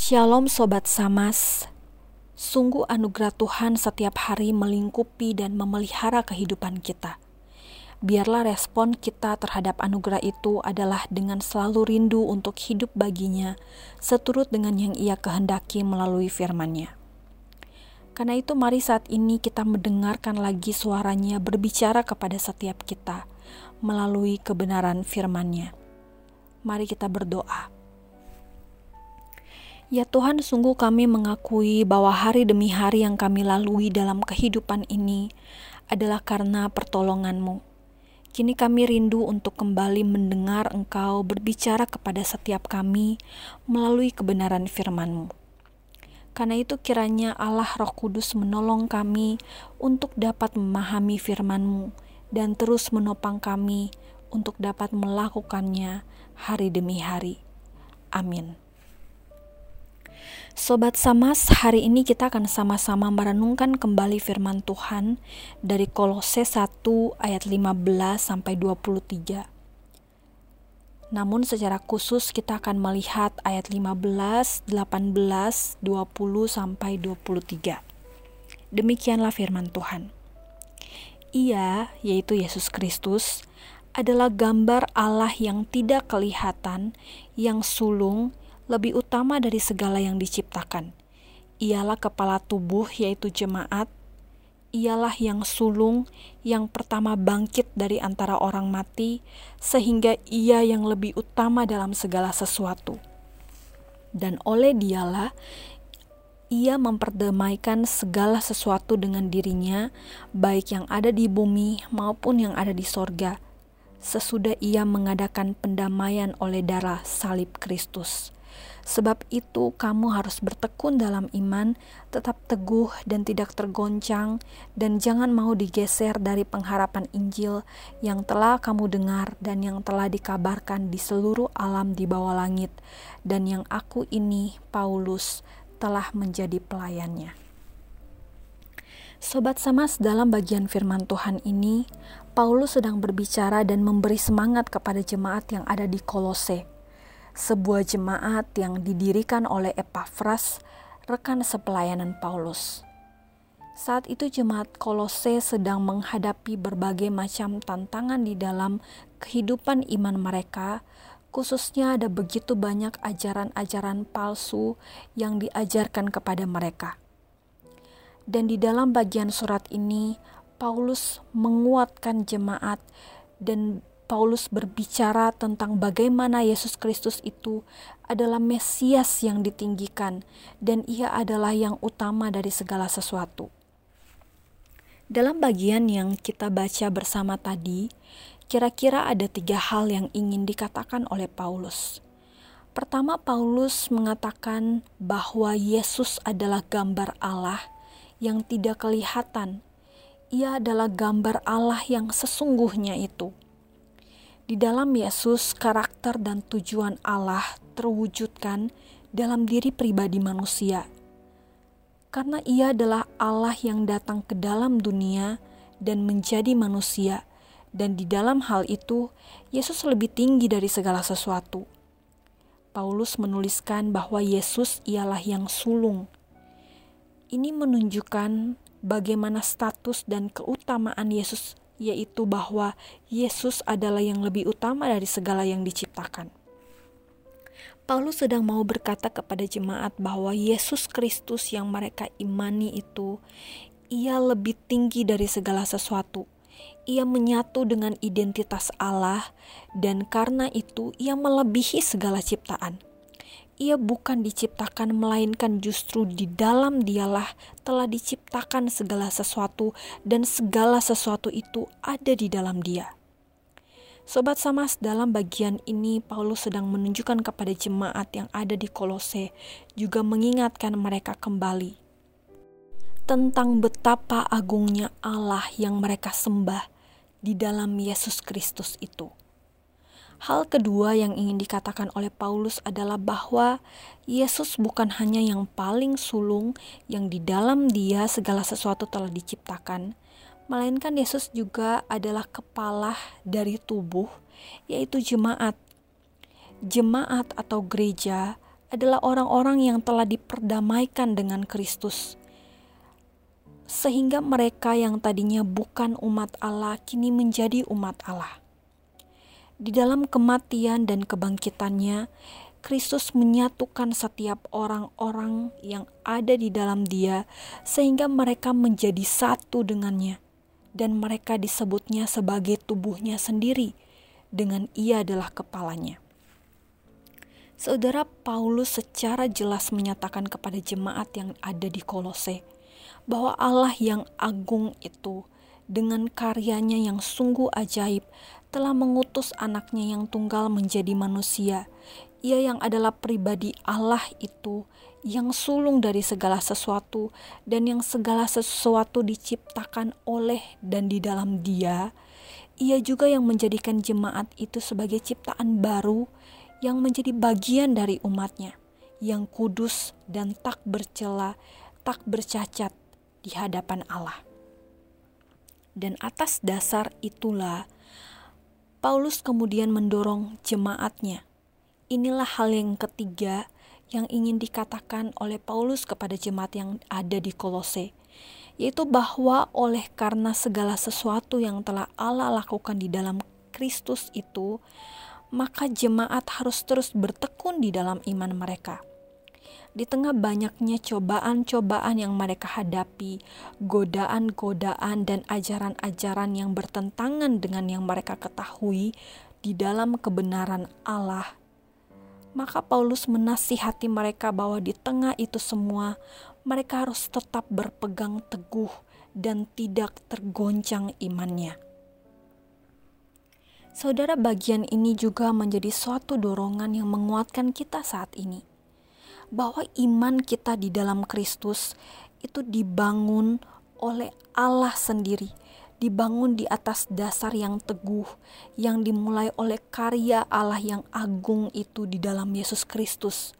Shalom Sobat Samas Sungguh anugerah Tuhan setiap hari melingkupi dan memelihara kehidupan kita. Biarlah respon kita terhadap anugerah itu adalah dengan selalu rindu untuk hidup baginya, seturut dengan yang ia kehendaki melalui firman-Nya. Karena itu mari saat ini kita mendengarkan lagi suaranya berbicara kepada setiap kita melalui kebenaran firman-Nya. Mari kita berdoa. Ya Tuhan, sungguh kami mengakui bahwa hari demi hari yang kami lalui dalam kehidupan ini adalah karena pertolongan-Mu. Kini kami rindu untuk kembali mendengar Engkau berbicara kepada setiap kami melalui kebenaran firman-Mu. Karena itu kiranya Allah Roh Kudus menolong kami untuk dapat memahami firman-Mu dan terus menopang kami untuk dapat melakukannya hari demi hari. Amin. Sobat Samas, hari ini kita akan sama-sama merenungkan kembali firman Tuhan dari Kolose 1 ayat 15 sampai 23. Namun secara khusus kita akan melihat ayat 15, 18, 20 sampai 23. Demikianlah firman Tuhan. Ia, yaitu Yesus Kristus, adalah gambar Allah yang tidak kelihatan, yang sulung, lebih utama dari segala yang diciptakan. Ialah kepala tubuh, yaitu jemaat. Ialah yang sulung, yang pertama bangkit dari antara orang mati, sehingga ia yang lebih utama dalam segala sesuatu. Dan oleh dialah ia memperdamaikan segala sesuatu dengan dirinya, baik yang ada di bumi maupun yang ada di sorga, sesudah ia mengadakan pendamaian oleh darah salib Kristus. Sebab itu, kamu harus bertekun dalam iman, tetap teguh dan tidak tergoncang, dan jangan mau digeser dari pengharapan Injil yang telah kamu dengar dan yang telah dikabarkan di seluruh alam di bawah langit, dan yang aku ini, Paulus, telah menjadi pelayannya. Sobat Samas, dalam bagian firman Tuhan ini, Paulus sedang berbicara dan memberi semangat kepada jemaat yang ada di Kolose sebuah jemaat yang didirikan oleh Epafras, rekan sepelayanan Paulus. Saat itu jemaat Kolose sedang menghadapi berbagai macam tantangan di dalam kehidupan iman mereka, khususnya ada begitu banyak ajaran-ajaran palsu yang diajarkan kepada mereka. Dan di dalam bagian surat ini, Paulus menguatkan jemaat dan Paulus berbicara tentang bagaimana Yesus Kristus itu adalah Mesias yang ditinggikan, dan Ia adalah yang utama dari segala sesuatu. Dalam bagian yang kita baca bersama tadi, kira-kira ada tiga hal yang ingin dikatakan oleh Paulus. Pertama, Paulus mengatakan bahwa Yesus adalah gambar Allah yang tidak kelihatan. Ia adalah gambar Allah yang sesungguhnya itu di dalam Yesus, karakter dan tujuan Allah terwujudkan dalam diri pribadi manusia. Karena ia adalah Allah yang datang ke dalam dunia dan menjadi manusia, dan di dalam hal itu, Yesus lebih tinggi dari segala sesuatu. Paulus menuliskan bahwa Yesus ialah yang sulung. Ini menunjukkan bagaimana status dan keutamaan Yesus yaitu bahwa Yesus adalah yang lebih utama dari segala yang diciptakan. Paulus sedang mau berkata kepada jemaat bahwa Yesus Kristus yang mereka imani itu, ia lebih tinggi dari segala sesuatu. Ia menyatu dengan identitas Allah, dan karena itu ia melebihi segala ciptaan ia bukan diciptakan, melainkan justru di dalam dialah telah diciptakan segala sesuatu, dan segala sesuatu itu ada di dalam dia. Sobat Samas, dalam bagian ini Paulus sedang menunjukkan kepada jemaat yang ada di Kolose, juga mengingatkan mereka kembali tentang betapa agungnya Allah yang mereka sembah di dalam Yesus Kristus itu. Hal kedua yang ingin dikatakan oleh Paulus adalah bahwa Yesus bukan hanya yang paling sulung, yang di dalam Dia segala sesuatu telah diciptakan, melainkan Yesus juga adalah kepala dari tubuh, yaitu jemaat. Jemaat atau gereja adalah orang-orang yang telah diperdamaikan dengan Kristus. Sehingga mereka yang tadinya bukan umat Allah kini menjadi umat Allah. Di dalam kematian dan kebangkitannya, Kristus menyatukan setiap orang-orang yang ada di dalam Dia, sehingga mereka menjadi satu dengannya, dan mereka disebutnya sebagai tubuhnya sendiri, dengan Ia adalah kepalanya. Saudara Paulus secara jelas menyatakan kepada jemaat yang ada di Kolose bahwa Allah yang agung itu dengan karyanya yang sungguh ajaib telah mengutus anaknya yang tunggal menjadi manusia. Ia yang adalah pribadi Allah itu, yang sulung dari segala sesuatu, dan yang segala sesuatu diciptakan oleh dan di dalam Dia. Ia juga yang menjadikan jemaat itu sebagai ciptaan baru yang menjadi bagian dari umatnya, yang kudus dan tak bercela, tak bercacat di hadapan Allah. Dan atas dasar itulah Paulus kemudian mendorong jemaatnya. Inilah hal yang ketiga yang ingin dikatakan oleh Paulus kepada jemaat yang ada di Kolose, yaitu bahwa oleh karena segala sesuatu yang telah Allah lakukan di dalam Kristus itu, maka jemaat harus terus bertekun di dalam iman mereka di tengah banyaknya cobaan-cobaan yang mereka hadapi, godaan-godaan dan ajaran-ajaran yang bertentangan dengan yang mereka ketahui di dalam kebenaran Allah, maka Paulus menasihati mereka bahwa di tengah itu semua mereka harus tetap berpegang teguh dan tidak tergoncang imannya. Saudara, bagian ini juga menjadi suatu dorongan yang menguatkan kita saat ini bahwa iman kita di dalam Kristus itu dibangun oleh Allah sendiri, dibangun di atas dasar yang teguh, yang dimulai oleh karya Allah yang agung itu di dalam Yesus Kristus.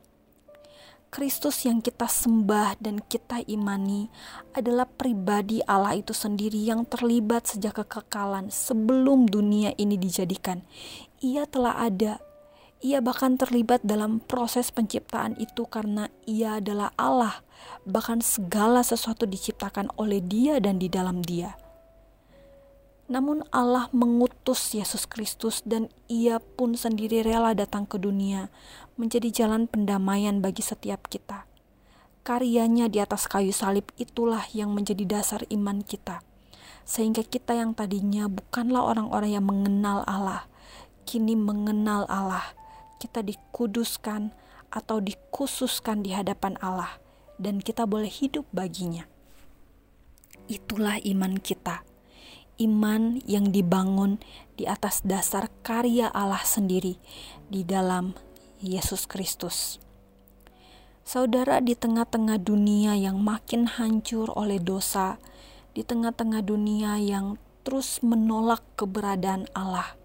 Kristus yang kita sembah dan kita imani adalah pribadi Allah itu sendiri yang terlibat sejak kekekalan sebelum dunia ini dijadikan. Ia telah ada ia bahkan terlibat dalam proses penciptaan itu karena ia adalah Allah. Bahkan segala sesuatu diciptakan oleh Dia dan di dalam Dia. Namun Allah mengutus Yesus Kristus dan ia pun sendiri rela datang ke dunia menjadi jalan pendamaian bagi setiap kita. Karyanya di atas kayu salib itulah yang menjadi dasar iman kita. Sehingga kita yang tadinya bukanlah orang-orang yang mengenal Allah, kini mengenal Allah kita dikuduskan atau dikhususkan di hadapan Allah dan kita boleh hidup baginya. Itulah iman kita. Iman yang dibangun di atas dasar karya Allah sendiri di dalam Yesus Kristus. Saudara, di tengah-tengah dunia yang makin hancur oleh dosa, di tengah-tengah dunia yang terus menolak keberadaan Allah,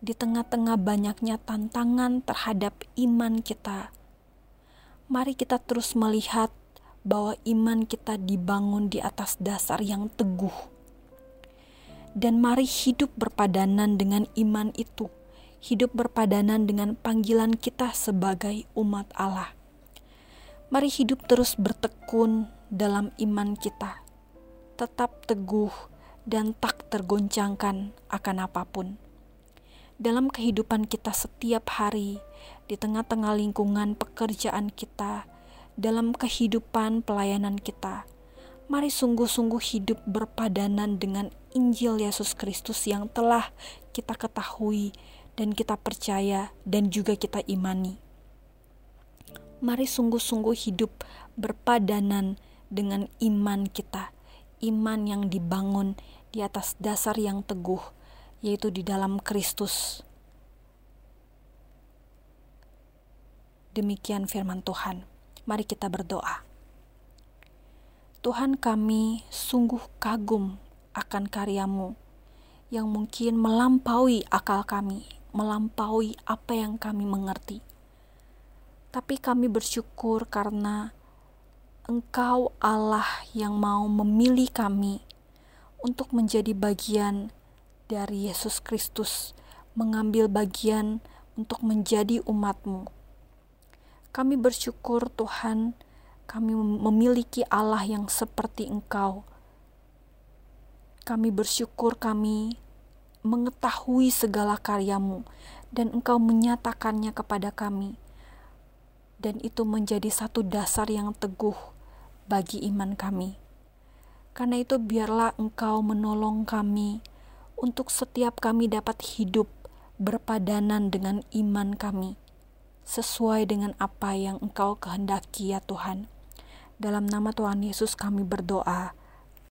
di tengah-tengah banyaknya tantangan terhadap iman kita, mari kita terus melihat bahwa iman kita dibangun di atas dasar yang teguh. Dan mari hidup berpadanan dengan iman itu, hidup berpadanan dengan panggilan kita sebagai umat Allah. Mari hidup terus bertekun dalam iman kita, tetap teguh dan tak tergoncangkan akan apa pun dalam kehidupan kita setiap hari, di tengah-tengah lingkungan pekerjaan kita, dalam kehidupan pelayanan kita. Mari sungguh-sungguh hidup berpadanan dengan Injil Yesus Kristus yang telah kita ketahui dan kita percaya dan juga kita imani. Mari sungguh-sungguh hidup berpadanan dengan iman kita, iman yang dibangun di atas dasar yang teguh, yaitu di dalam Kristus. Demikian firman Tuhan. Mari kita berdoa. Tuhan kami sungguh kagum akan karyamu yang mungkin melampaui akal kami, melampaui apa yang kami mengerti. Tapi kami bersyukur karena Engkau Allah yang mau memilih kami untuk menjadi bagian dari Yesus Kristus mengambil bagian untuk menjadi umatmu. Kami bersyukur Tuhan, kami memiliki Allah yang seperti Engkau. Kami bersyukur kami mengetahui segala karyamu dan Engkau menyatakannya kepada kami. Dan itu menjadi satu dasar yang teguh bagi iman kami. Karena itu biarlah Engkau menolong kami untuk setiap kami dapat hidup berpadanan dengan iman kami sesuai dengan apa yang Engkau kehendaki ya Tuhan. Dalam nama Tuhan Yesus kami berdoa.